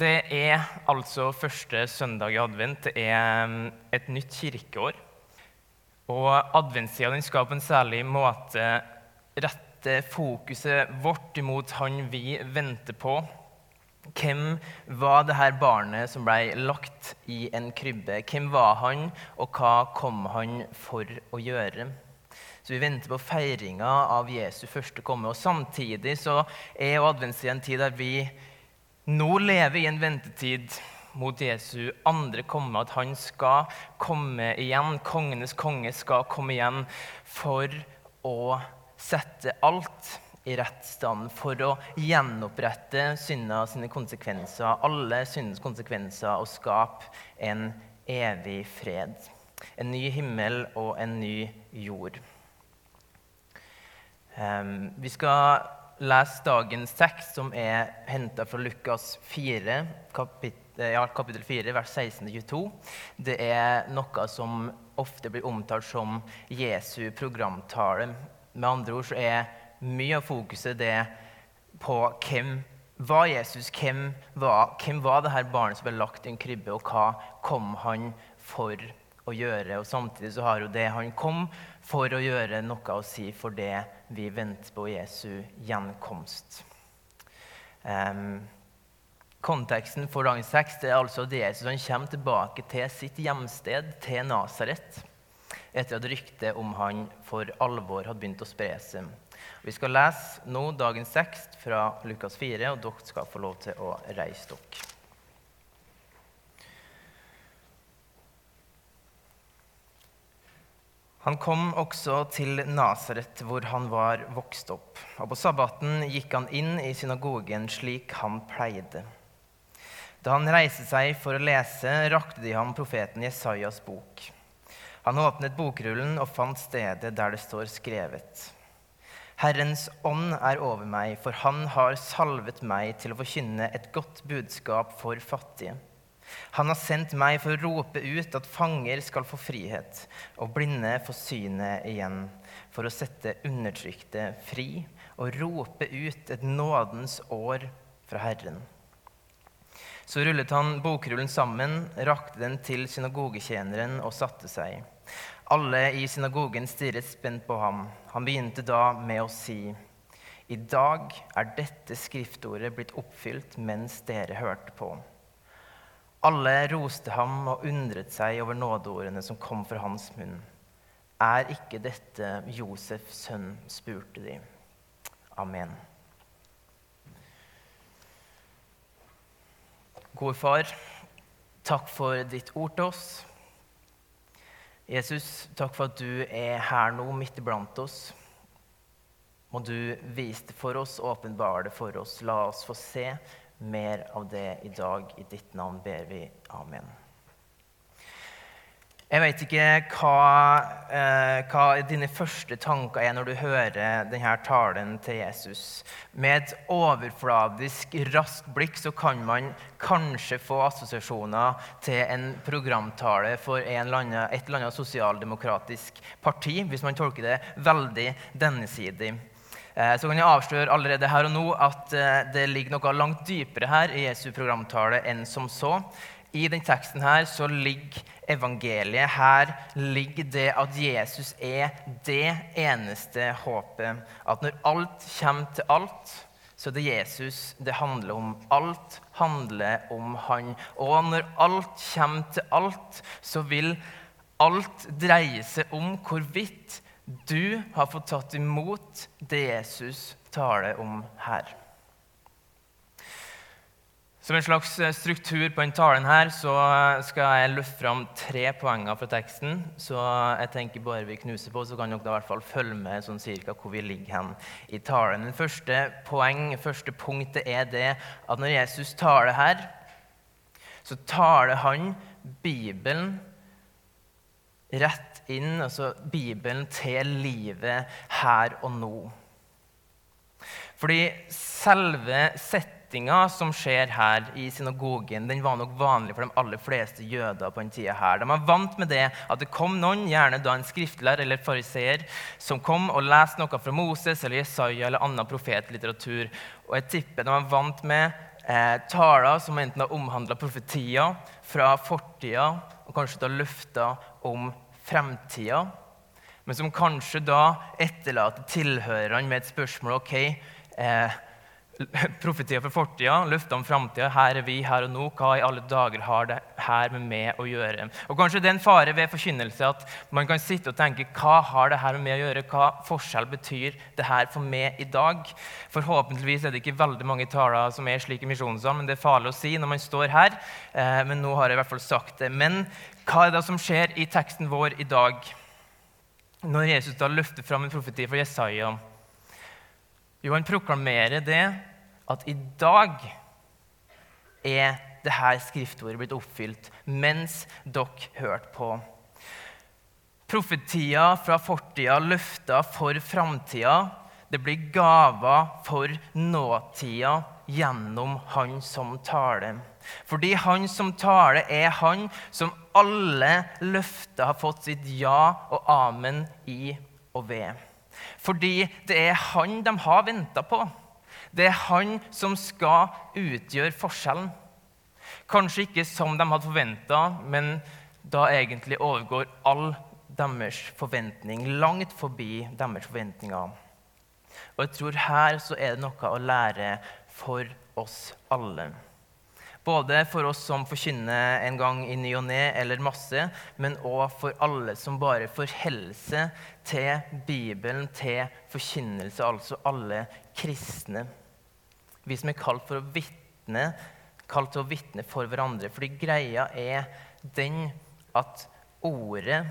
Det er altså første søndag i advent. Det er mm, et nytt kirkeår. Og adventstida skal på en særlig måte rette fokuset vårt imot han vi venter på. Hvem var det her barnet som ble lagt i en krybbe? Hvem var han, og hva kom han for å gjøre? Så Vi venter på feiringa av Jesu første komme. og Samtidig så er adventstida en tid der vi nå lever i en ventetid mot Jesu andre komme, at han skal komme igjen. Kongenes konge skal komme igjen for å sette alt i rett stand, for å gjenopprette synda sine konsekvenser, alle syndens konsekvenser, og skape en evig fred. En ny himmel og en ny jord. Um, vi skal lese dagens tekst, som er henta fra Lukas 4, kapittel, ja, kapittel 4, vers 16-22. Det er noe som ofte blir omtalt som Jesu programtale. Med andre ord så er mye av fokuset det på hvem var Jesus, hvem var, hvem var det her barnet som ble lagt i en krybbe, og hva kom han for å gjøre? Og Samtidig så har jo det han kom for å gjøre, noe å si for det vi venter på Jesu gjenkomst. Um, konteksten for dagens tekst er altså at Jesus han kommer tilbake til sitt hjemsted, til Nasaret, etter at ryktet om han for alvor hadde begynt å spre seg. Vi skal lese nå dagens tekst fra Lukas 4, og dere skal få lov til å reise dere. Han kom også til Nasaret, hvor han var vokst opp. Og På sabbaten gikk han inn i synagogen slik han pleide. Da han reiste seg for å lese, rakte de ham profeten Jesajas bok. Han åpnet bokrullen og fant stedet der det står skrevet. Herrens ånd er over meg, for han har salvet meg til å forkynne et godt budskap for fattige. Han har sendt meg for å rope ut at fanger skal få frihet, og blinde få synet igjen, for å sette undertrykte fri og rope ut et nådens år fra Herren. Så rullet han bokrullen sammen, rakte den til synagogetjeneren og satte seg. Alle i synagogen stirret spent på ham. Han begynte da med å si, I dag er dette skriftordet blitt oppfylt mens dere hørte på. Alle roste ham og undret seg over nådeordene som kom fra hans munn. Er ikke dette Josefs sønn? spurte de. Amen. Gode far, takk for ditt ord til oss. Jesus, takk for at du er her nå, midt iblant oss. Må du vise det for oss, åpenbare det for oss. La oss få se mer av det i dag. I ditt navn ber vi. Amen. Jeg vet ikke hva, eh, hva, dine første tanker er når du hører denne talen til Jesus. Med et overfladisk, raskt blikk så kan man kanskje få assosiasjoner til en programtale for eller annen, et eller annet sosialdemokratisk parti, hvis man tolker det veldig dennesidig. Eh, så kan jeg avsløre allerede her og nå at eh, det ligger noe langt dypere her i Jesu programtale enn som så. I den teksten her så ligger evangeliet. Her ligger det at Jesus er det eneste håpet. At når alt kommer til alt, så det er Jesus det handler om. Alt handler om Han. Og når alt kommer til alt, så vil alt dreie seg om hvorvidt du har fått tatt imot det Jesus taler om her. Som en slags eh, struktur på denne talen her, så skal jeg løfte fram tre poenger fra teksten. Så jeg tenker bare vi knuser på, så kan dere i hvert fall følge med sånn cirka hvor vi ligger hen i talen. Den første poeng, første punktet er det at når Jesus taler her, så taler han Bibelen rett inn altså Bibelen til livet her og nå. Fordi selve settinga som skjer her i synagogen, den var nok vanlig for de aller fleste jøder på den tida her. De var vant med det at det kom noen, gjerne da en skriftlærer eller fariseer, som kom og leste noe fra Moses eller Jesaja eller annen profetlitteratur. Og jeg tipper de var vant med eh, taler som enten har omhandla profetier fra fortida, og kanskje da løfter om fremtida, men som kanskje da etterlater tilhørerne med et spørsmål ok, eh, profetier for fortida, løfter om framtida. Her er vi her og nå. Hva i alle dager har det her med meg å gjøre? Og Kanskje det er en fare ved forkynnelse at man kan sitte og tenke hva har det her med meg å gjøre? Hva forskjell betyr det her for meg i dag? Forhåpentligvis er det ikke veldig mange taler som er slik i misjonssalen, men det er farlig å si når man står her. Eh, men nå har jeg i hvert fall sagt det. Men hva er det som skjer i teksten vår i dag? Når Jesus da løfter fram en profeti for Jesaja jo, han proklamerer det at i dag er det her skriftordet blitt oppfylt mens dere hørte på. Profetier fra fortida, løfter for framtida. Det blir gaver for nåtida gjennom Han som taler. Fordi Han som taler, er Han som alle løfter har fått sitt ja og amen i og ved. Fordi det er Han de har venta på. Det er han som skal utgjøre forskjellen. Kanskje ikke som de hadde forventa, men da egentlig overgår all deres forventning, langt forbi deres forventninger. Og jeg tror her så er det noe å lære for oss alle. Både for oss som forkynner en gang i ny og ne eller masse, men òg for alle som bare får helse til Bibelen, til forkynnelse, altså alle kristne. Vi som er kalt for å vitne, kalt til å vitne for hverandre. Fordi greia er den at ordet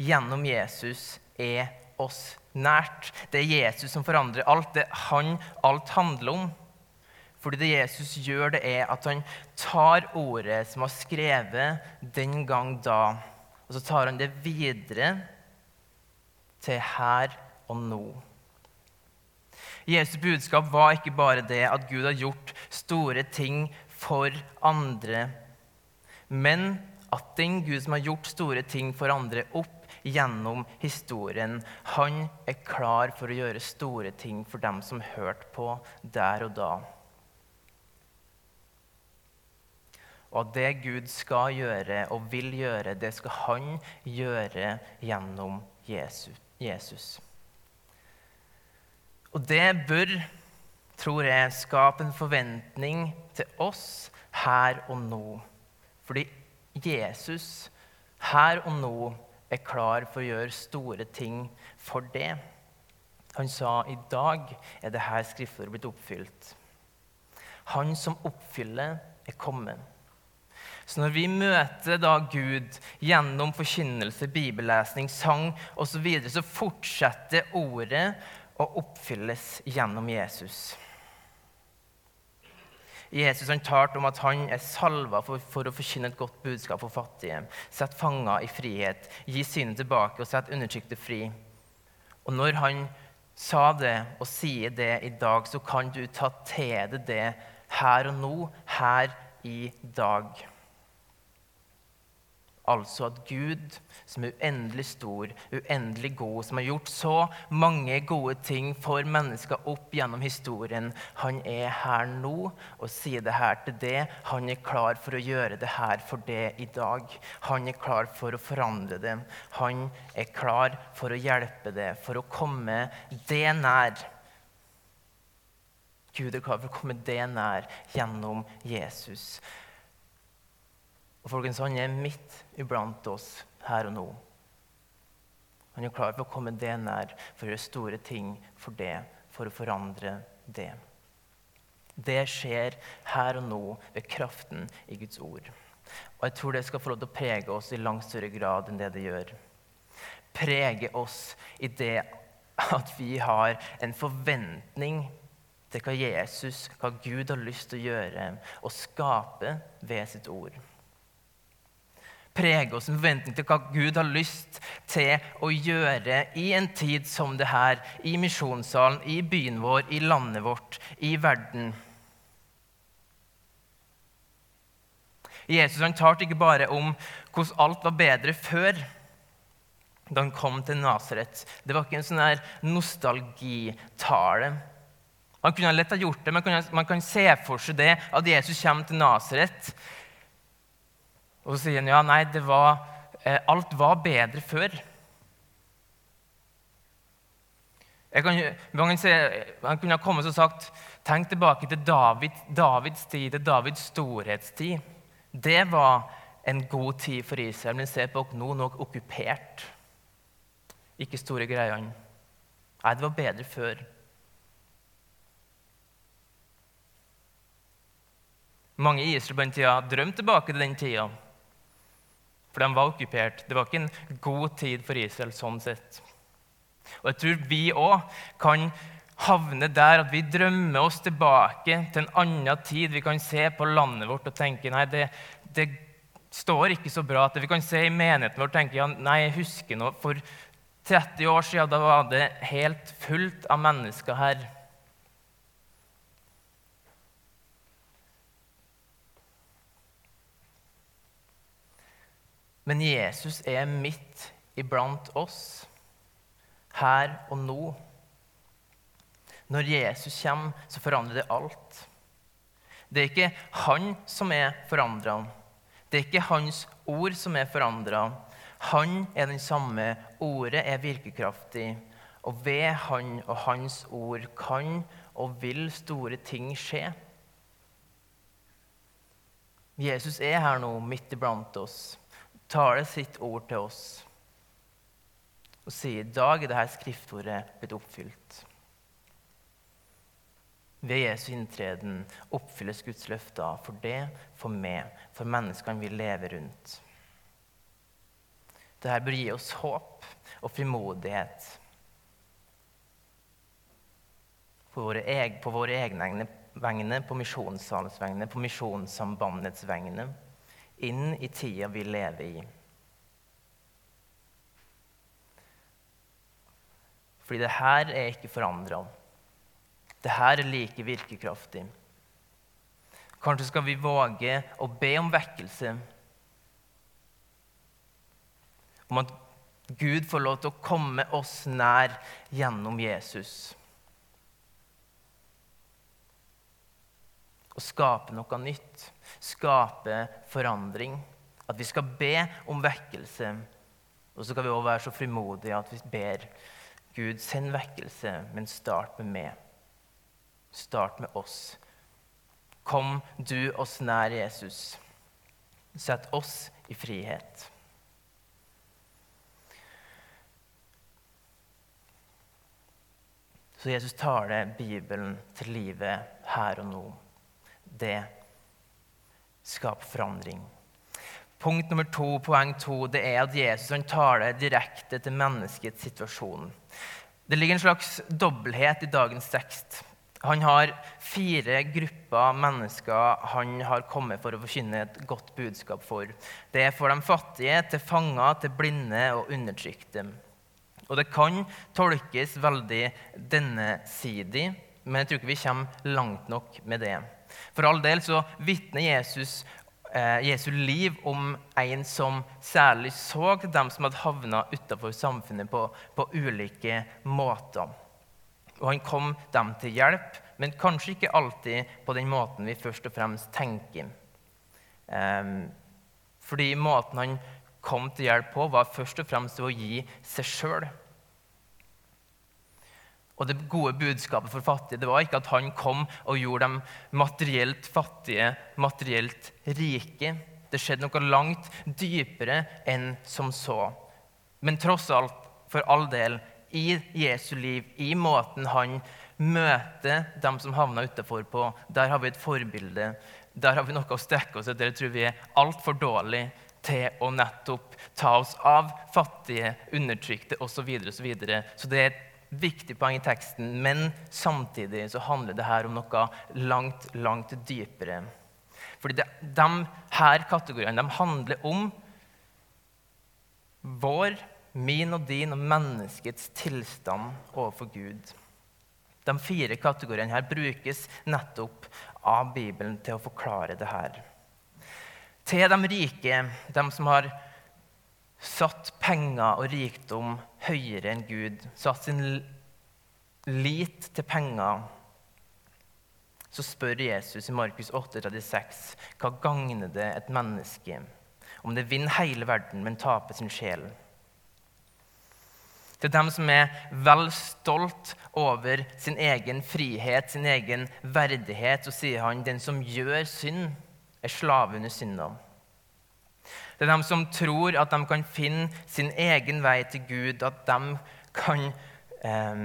gjennom Jesus er oss nært. Det er Jesus som forandrer alt. Det er han alt handler om. Fordi det Jesus gjør, det er at han tar ordet som var skrevet den gang da, og så tar han det videre til her og nå. Jesu budskap var ikke bare det at Gud har gjort store ting for andre, men at den Gud som har gjort store ting for andre opp gjennom historien, han er klar for å gjøre store ting for dem som hørte på der og da. Og det Gud skal gjøre og vil gjøre, det skal han gjøre gjennom Jesus. Og det bør, tror jeg, skape en forventning til oss her og nå. Fordi Jesus her og nå er klar for å gjøre store ting for det. Han sa i dag er dette skriftordet blitt oppfylt. Han som oppfyller, er kommet. Så når vi møter da Gud gjennom forkynnelse, bibellesning, sang osv., så, videre, så fortsetter ordet å oppfylles gjennom Jesus. Jesus han talte om at han er salva for, for, å forkynne et godt budskap for fattige, sette fanger i frihet, gi synet tilbake og sette undertrykte fri. Og når han sa det og sier det i dag, så kan du ta til deg det her og nå, her i dag. Altså at Gud, som er uendelig stor, uendelig god, som har gjort så mange gode ting for mennesker opp gjennom historien, han er her nå og sier det her til det. Han er klar for å gjøre det her for det i dag. Han er klar for å forandre det. Han er klar for å hjelpe det, for å komme det nær. Gud er klar for å komme det nær gjennom Jesus. Og folkens, han er midt iblant oss her og nå. Han er klar for å komme det nær, for å gjøre store ting for det, for å forandre det. Det skjer her og nå ved kraften i Guds ord. Og jeg tror det skal få lov til å prege oss i langt større grad enn det det gjør. Prege oss i det at vi har en forventning til hva Jesus, hva Gud har lyst til å gjøre og skape ved sitt ord prege oss en forventning til hva Gud har lyst til å gjøre i en tid som det her, i misjonssalen, i byen vår, i landet vårt, i verden. Jesus han talte ikke bare om hvordan alt var bedre før da han kom til Nasaret. Det var ikke en sånn nostalgitale. Han kunne lett ha gjort det, men man kan se for seg det at Jesus kommer til Nasaret. Og så sier han ja, nei, var, eh, alt var bedre før. Kan, man, se, man kunne ha kommet og sagt tenk tilbake til David, Davids tid, til Davids storhetstid. Det var en god tid for Israel, men se på nå nok okkupert. Ikke store greiene. Nei, det var bedre før. Mange i Israel på den tida drømte tilbake til den tida. For de var okkupert. Det var ikke en god tid for Israel sånn sett. Og jeg tror vi òg kan havne der at vi drømmer oss tilbake til en annen tid. Vi kan se på landet vårt og tenke nei, det, det står ikke så bra. Vi kan se i menigheten vår og tenke ja, nei, jeg husker noe. For 30 år siden da var det helt fullt av mennesker her. Men Jesus er midt iblant oss, her og nå. Når Jesus kommer, så forandrer det alt. Det er ikke han som er forandra. Det er ikke hans ord som er forandra. Han er den samme. Ordet er virkekraftig. Og ved han og hans ord kan og vil store ting skje. Jesus er her nå, midt iblant oss taler sitt ord til oss og sier i dag er dette skriftordet blitt oppfylt. Ved Jesu inntreden oppfylles Guds løfter for det, for meg, for menneskene vi lever rundt. Dette bør gi oss håp og frimodighet på våre, egne vegne, på misjonssalens vegne, på Misjonssambandets vegne inn i tida vi lever i. Fordi det her er ikke forandra. Det her er like virkekraftig. Kanskje skal vi våge å be om vekkelse. Om at Gud får lov til å komme oss nær gjennom Jesus. Og skape noe nytt skape forandring. At vi skal be om vekkelse. Og så skal vi også være så frimodige at vi ber Gud, send vekkelse, men start med meg. Start med oss. Kom du oss nær, Jesus. Sett oss i frihet. Så Jesus taler Bibelen til livet her og nå. Det skape forandring. Punkt nummer to, poeng to det er at Jesus han taler direkte til menneskets situasjon. Det ligger en slags dobbelthet i dagens tekst. Han har fire grupper mennesker han har kommet for å forkynne et godt budskap for. Det er for de fattige, til fanger, til blinde og undertrykte. Og det kan tolkes veldig dennesidig, men jeg tror ikke vi kommer langt nok med det. For all del så vitner Jesus eh, Jesu liv om en som særlig så dem som hadde havna utafor samfunnet på, på, ulike måter. Og han kom dem til hjelp, men kanskje ikke alltid på den måten vi først og fremst tenker. Eh, fordi måten han kom til hjelp på, var først og fremst å gi seg sjøl. Og det gode budskapet for fattige det var ikke at han kom og gjorde dem materielt fattige, materielt rike. Det skjedde noe langt dypere enn som så. Men tross alt, for all del, i Jesu liv, i måten han møter dem som havna utafor på, der har vi et forbilde. Der har vi noe å strekke oss etter. Jeg tror vi er altfor dårlige til å nettopp ta oss av fattige, undertrykte osv. Så, videre, og så, videre. så det er et viktig poeng i teksten, men samtidig så handler det her om noe langt, langt dypere. Fordi det, de her kategoriene de handler om vår, min og din og menneskets tilstand overfor Gud. De fire kategoriene her brukes nettopp av Bibelen til å forklare det her. Til de rike, de som har satt penger og rikdom høyere enn Gud, satt sin lit til penger, så spør Jesus i Markus 8,36 hva gagner det et menneske om det vinner hele verden, men taper sin sjel? Til dem som er vel stolt over sin egen frihet, sin egen verdighet, så sier han den som gjør synd, er slave under synda. Det er dem som tror at de kan finne sin egen vei til Gud, at de kan eh,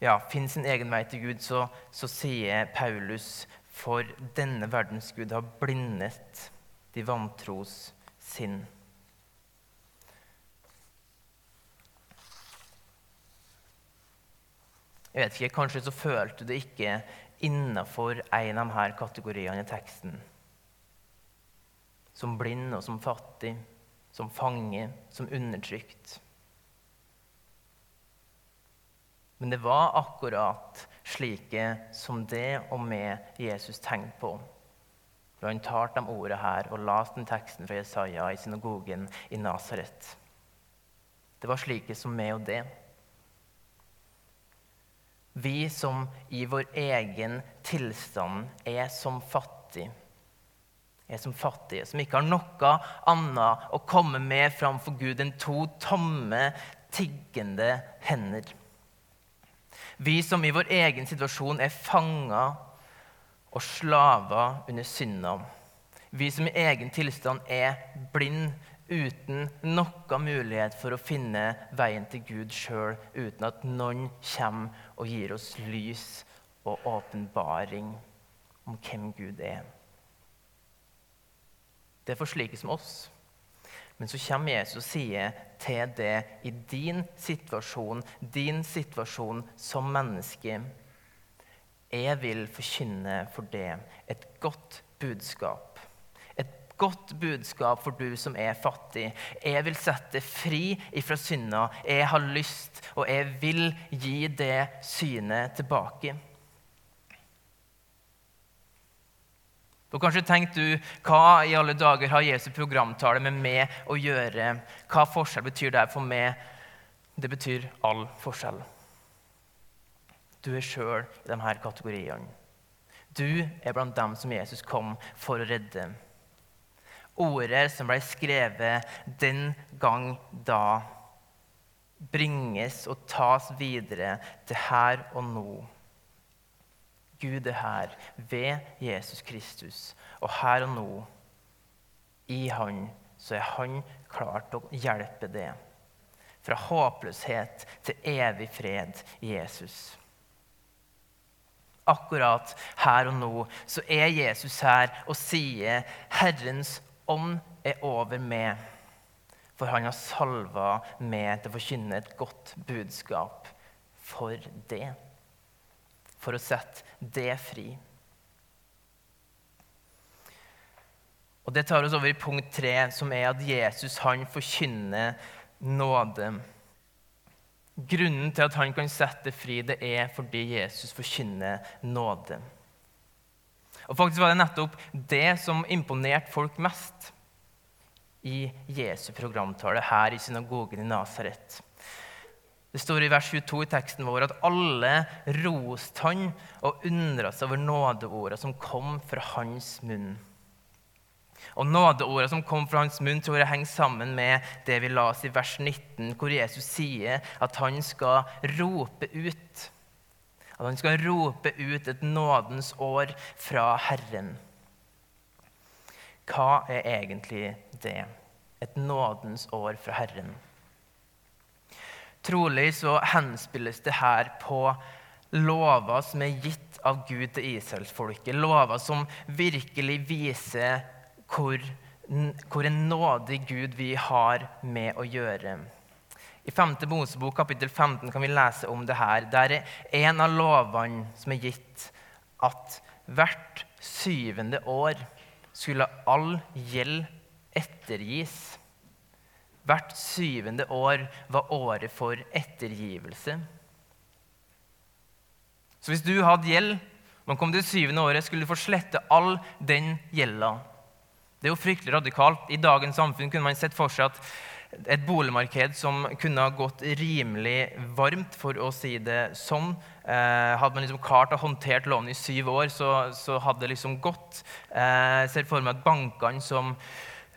ja, finne sin egen vei til Gud, så, så sier Paulus for denne verdens Gud har blindet de vantros sinn. Jeg vet ikke, Kanskje så følte du det ikke innafor en av disse kategoriene i teksten. Som blind og som fattig, som fange, som undertrykt. Men det var akkurat slike som det og med Jesus tenkte på. Da han talte de ordene her og leste den teksten fra Jesaja i synagogen i Nasaret. Det var slike som meg og det. Vi som i vår egen tilstand er som fattige, er som fattige, som ikke har noe annet å komme med framfor Gud enn to tomme, tiggende hender. Vi som i vår egen situasjon er fanga og slaver under synda. Vi som i egen tilstand er blind uten noen mulighet for å finne veien til Gud sjøl, uten at noen kommer og gir oss lys og åpenbaring om hvem Gud er. Det er for slike som oss. Men så kommer Jesus og sier til det i din situasjon, din situasjon som menneske. Jeg vil forkynne for det et godt budskap. Et godt budskap for du som er fattig. Jeg vil sette fri ifra synda. Jeg har lyst, og jeg vil gi det synet tilbake. Og Kanskje tenkte du hva i alle dager har Jesu programtale med meg å gjøre? Hva forskjell betyr det for meg? Det betyr all forskjell. Du er sjøl i disse kategoriene. Du er blant dem som Jesus kom for å redde. Ordet som ble skrevet den gang da, bringes og tas videre til her og nå. Gud er her ved Jesus Kristus. Og her og nå, i Han, så er Han klar til å hjelpe det. Fra håpløshet til evig fred i Jesus. Akkurat her og nå så er Jesus her og sier 'Herrens ånd er over meg', for han har salva meg til å forkynne et godt budskap for det for å sette det fri. Og Det tar oss over i punkt tre, som er at Jesus han forkynner nåde. Grunnen til at han kan sette fri, det er fordi Jesus forkynner nåde. Og faktisk var det nettopp det som imponerte folk mest i Jesu programtale her i synagogen i Nasaret. Det står i vers 22 i teksten vår at alle roste han og undra seg over nådeordet som kom fra hans munn. Og Nådeordet som kom fra hans munn, tror jeg henger sammen med det vi la oss i vers 19, hvor Jesus sier at han skal rope ut. At han skal rope ut et nådens år fra Herren. Hva er egentlig det? Et nådens år fra Herren. Trolig så henspilles det her på lover som er gitt av Gud til israelsfolket. Lover som virkelig viser hvor, hvor en nådig Gud vi har med å gjøre. I 5. Mosebok kapittel 15 kan vi lese om det her. Der er en av lovene som er gitt, at hvert syvende år skulle all gjeld ettergis. Hvert syvende år var året for ettergivelse. Så hvis du hadde gjeld, man kom til syvende året, skulle du få slette all den gjelda. Det er jo fryktelig radikalt. I dagens samfunn kunne man sett for seg at et boligmarked som kunne ha gått rimelig varmt, for å si det sånn. Eh, hadde man liksom klart å håndtert lånet i syv år, så, så hadde det liksom gått. Eh, jeg ser for meg at bankene som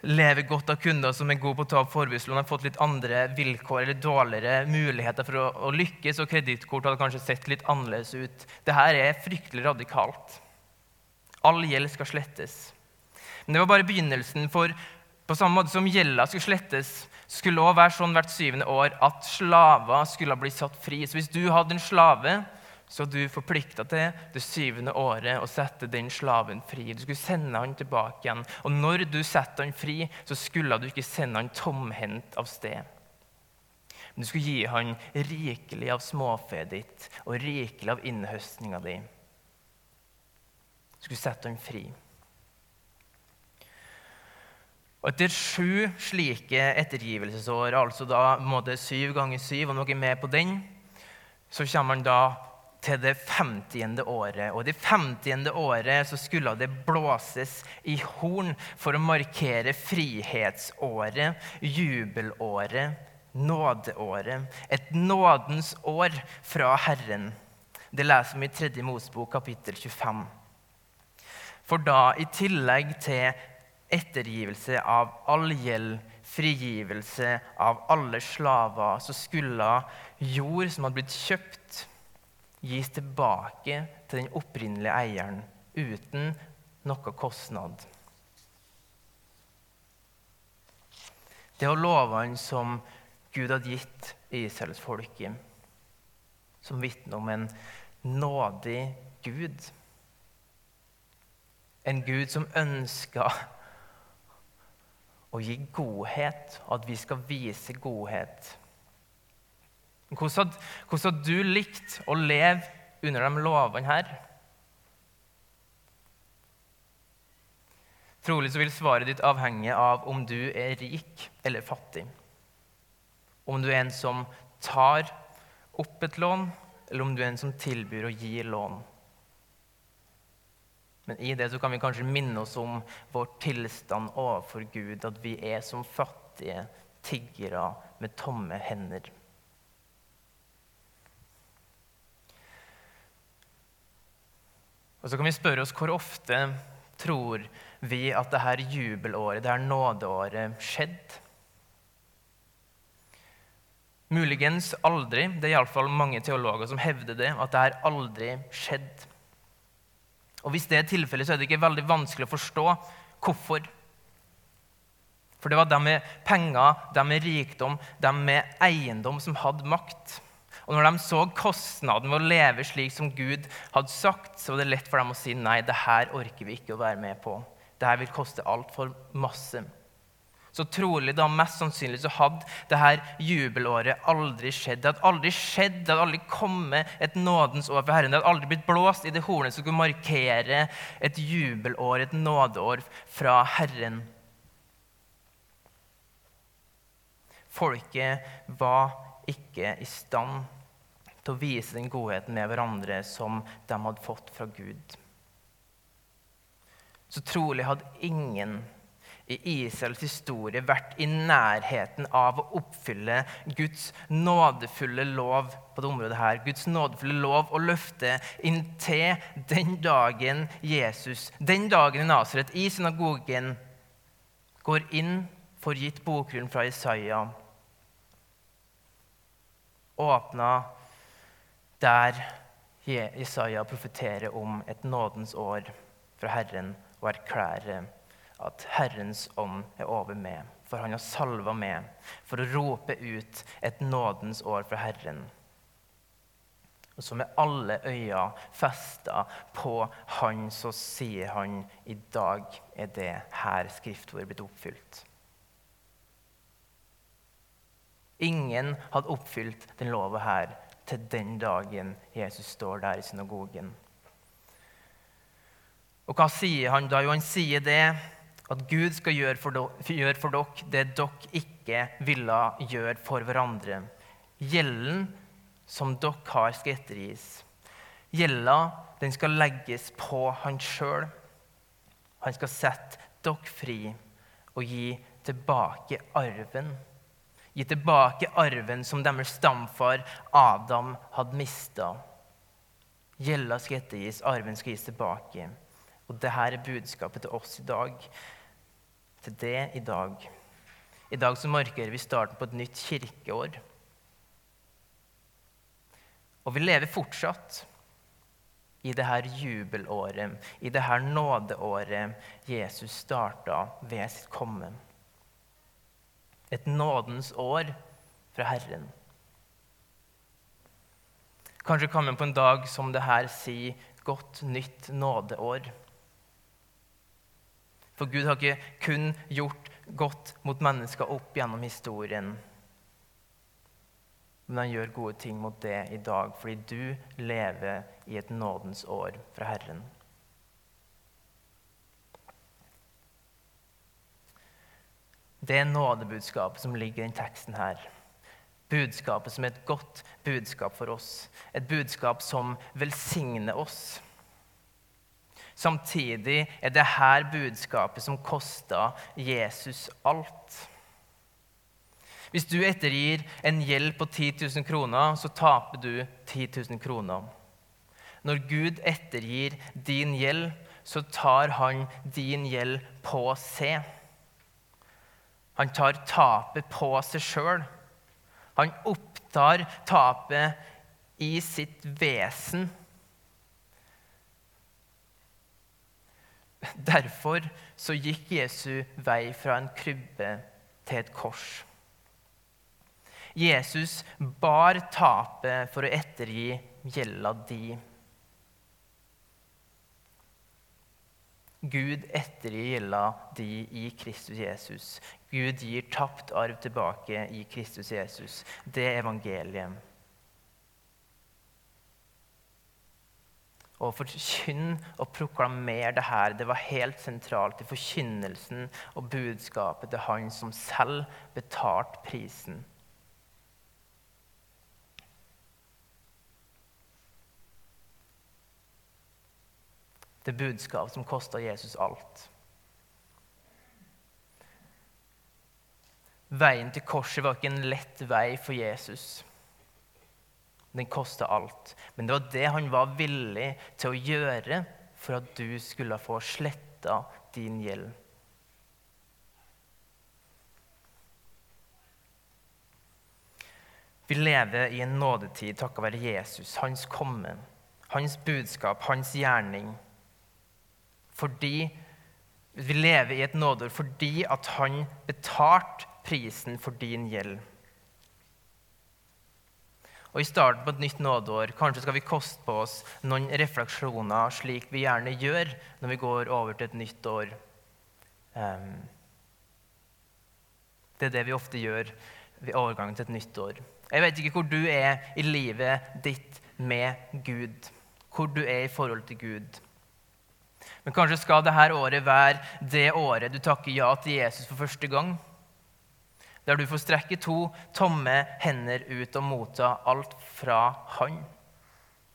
lever godt av kunder som er gode på å ta opp forbrukslån, har fått litt andre vilkår eller dårligere muligheter for å, å lykkes, og kredittkort hadde kanskje sett litt annerledes ut. Dette er fryktelig radikalt. All gjeld skal slettes. Men det var bare begynnelsen, for på samme måte som gjelda skulle slettes, skulle det også være sånn hvert syvende år at slaver skulle bli satt fri. Så hvis du hadde en slave, så du forplikta til det syvende året å sette den slaven fri. Du skulle sende han tilbake igjen. Og når du setter han fri, så skulle du ikke sende han tomhendt av sted. Men du skulle gi han rikelig av småfe ditt og rikelig av innhøstninga di. Du skulle sette han fri. Og Etter sju slike ettergivelsesår, altså da måte syv ganger syv, og noe mer på den, så kommer han da til det femtiende året. Og det femtiende året så skulle det blåses i horn for å markere frihetsåret, jubelåret, nådeåret. Et nådens år fra Herren. Det leser vi i 3. Mosebok, kapittel 25. For da, i tillegg til ettergivelse av all gjeld, frigivelse av alle slaver, så skulle jord som hadde blitt kjøpt, gis tilbake til den opprinnelige eieren uten noe kostnad. Det var lovene som Gud hadde gitt Israelsfolket, som vitner om en nådig Gud. En Gud som ønska å gi godhet, at vi skal vise godhet. Hvordan hadde du likt å leve under de lovene her? Trolig så vil svaret ditt avhenge av om du er rik eller fattig. Om du er en som tar opp et lån, eller om du er en som tilbyr å gi lån. Men i det så kan vi kanskje minne oss om vår tilstand overfor Gud, at vi er som fattige tiggere med tomme hender. Og så kan vi spørre oss hvor ofte tror vi at dette jubelåret, dette nådeåret, skjedde? Muligens aldri. Det er iallfall mange teologer som hevder det, at det her aldri skjedde. Og Hvis det er tilfellet, så er det ikke veldig vanskelig å forstå hvorfor. For det var de med penger, de med rikdom, de med eiendom som hadde makt. Og når de så kostnaden ved å leve slik som Gud hadde sagt, så var det lett for dem å si nei, det her orker vi ikke å være med på. Det her vil koste altfor masse så trolig da mest sannsynlig så hadde dette jubelåret aldri skjedd. Det hadde aldri skjedd, det hadde aldri kommet et nådens år for Herren. Det hadde aldri blitt blåst i det hornet som skulle markere et jubelår, et nådeår fra Herren. Folket var ikke i stand til å vise den godheten med hverandre som de hadde fått fra Gud. Så trolig hadde ingen i Israels historie vært i nærheten av å oppfylle Guds nådefulle lov på det området her. Guds nådefulle lov og løfte inntil den dagen Jesus, den dagen i Nasaret, i synagogen, går inn for gitt bokrullen fra Isaiah. Åpna der Isaiah profeterer om et nådens år fra Herren og erklærer at Herrens ånd er over med, for han har salva med, for å rope ut et nådens år fra Herren. Og så med alle øyne festa på han, så sier han i dag er det her skriftordet blitt oppfylt. Ingen hadde oppfylt den lova her til den dagen Jesus står der i synagogen. Og hva sier han da? Jo, han sier det at Gud skal gjøre for, dere, for dere det dere ikke ville gjøre for hverandre. Gjelden som dere har, skal ettergis. Gjelda den skal legges på han sjøl. Han skal sette dere fri og gi tilbake arven Gi tilbake arven som deres stamfar Adam hadde mista. Gjelda skal ettergis, arven skal gis tilbake. Og dette er budskapet til oss i dag. Til det i dag. I dag så markerer vi starten på et nytt kirkeår. Og vi lever fortsatt i dette jubelåret, i dette nådeåret Jesus starta ved sitt komme. Et nådens år fra Herren. Kanskje kan man på en dag som det her si 'godt nytt nådeår'. For Gud har ikke kun gjort godt mot mennesker opp gjennom historien. Men han gjør gode ting mot det i dag, fordi du lever i et nådens år fra Herren. Det er nådebudskapet som ligger i denne teksten her. Budskapet som er et godt budskap for oss. Et budskap som velsigner oss. Samtidig er det her budskapet som kosta Jesus alt. Hvis du ettergir en gjeld på 10 000 kroner, så taper du 10 000 kroner. Når Gud ettergir din gjeld, så tar han din gjeld på seg. Han tar tapet på seg sjøl. Han opptar tapet i sitt vesen. Derfor så gikk Jesu vei fra en krybbe til et kors. Jesus bar tapet for å ettergi gjelda di. Gud ettergir de i Kristus Jesus. Gud gir tapt arv tilbake i Kristus Jesus. Det er evangeliet. Å forkynne og proklamere det her, det var helt sentralt i forkynnelsen og budskapet til han som selv betalte prisen. Det budskap som kosta Jesus alt. Veien til korset var ikke en lett vei for Jesus. Den kosta alt. Men det var det han var villig til å gjøre for at du skulle få sletta din gjeld. Vi lever i en nådetid takket være Jesus, hans komme, hans budskap, hans gjerning. Fordi vi lever i et nådeår fordi at han betalte prisen for din gjeld. Og I starten på et nytt nådeår kanskje skal vi koste på oss noen refleksjoner, slik vi gjerne gjør når vi går over til et nytt år. Det er det vi ofte gjør ved overgangen til et nytt år. Jeg vet ikke hvor du er i livet ditt med Gud, hvor du er i forhold til Gud. Men kanskje skal dette året være det året du takker ja til Jesus for første gang der du får strekke to tomme hender ut og motta alt fra Han.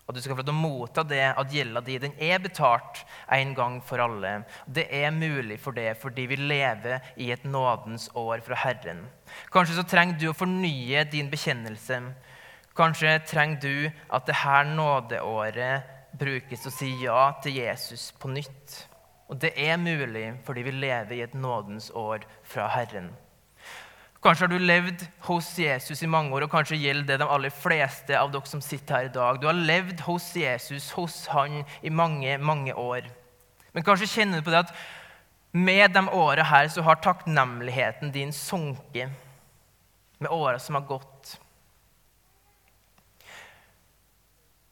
Og du skal få lov til å motta det at gjelda di den er betalt en gang for alle. Det er mulig for det fordi vi lever i et nådens år fra Herren. Kanskje så trenger du å fornye din bekjennelse. Kanskje trenger du at dette nådeåret brukes å si ja til Jesus på nytt. Og det er mulig fordi vi lever i et nådens år fra Herren. Kanskje har du levd hos Jesus i mange år, og kanskje gjelder det de aller fleste av dere som sitter her i dag. Du har levd hos Jesus, hos han, i mange, mange år. Men kanskje kjenner du på det at med de åra her så har takknemligheten din sunket med åra som har gått.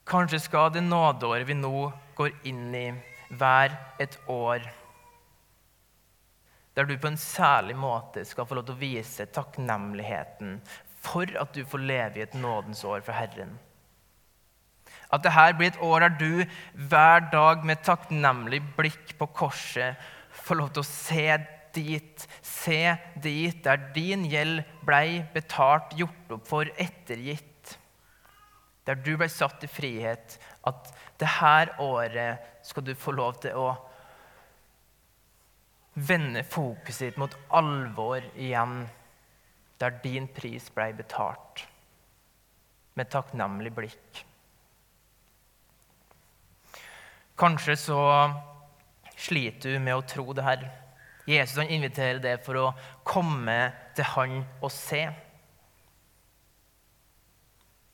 Kanskje skal det nådeåret vi nå går inn i, være et år der du på en særlig måte skal få lov til å vise takknemligheten for at du får leve i et nådens år for Herren. At dette blir et år der du hver dag med takknemlig blikk på korset får lov til å se dit, se dit der din gjeld ble betalt, gjort opp for, ettergitt. Der du ble satt i frihet. At dette året skal du få lov til å vende fokuset ditt mot alvor igjen. der din pris ble betalt, med takknemlig blikk. Kanskje så sliter du med å tro det her. Jesus han inviterer deg for å komme til han og se.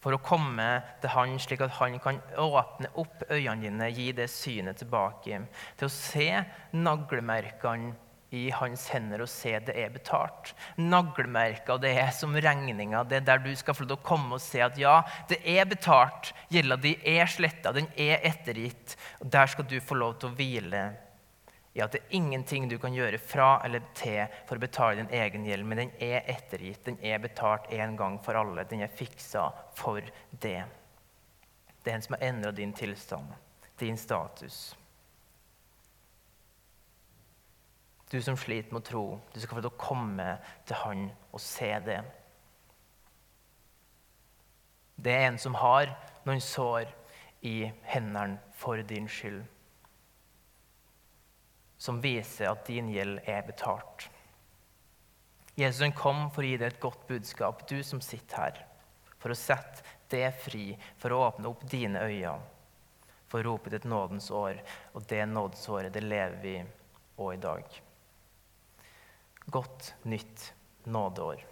For å komme til han slik at han kan åpne opp øynene dine, gi det synet tilbake. Til å se naglemerkene i hans hender og se det er betalt. Naglemerker, det er som regninga. Det er der du skal få lov til å komme og se at ja, det er betalt. Gjelda di er sletta, den er ettergitt. Og Der skal du få lov til å hvile i at det er ingenting du kan gjøre fra eller til for å betale din egen gjeld, men den er ettergitt. Den er betalt en gang for alle. Den er fiksa for det. Det er en som har endra din tilstand, din status. Du som sliter med å tro, du skal få lov til å komme til Han og se det. Det er en som har noen sår i hendene for din skyld som viser at din gjeld er betalt. Jesus kom for å gi deg et godt budskap, du som sitter her. For å sette det fri, for å åpne opp dine øyne. For å rope til et nådens år. Og det nådens året, det lever vi òg i dag. Godt nytt nådeår.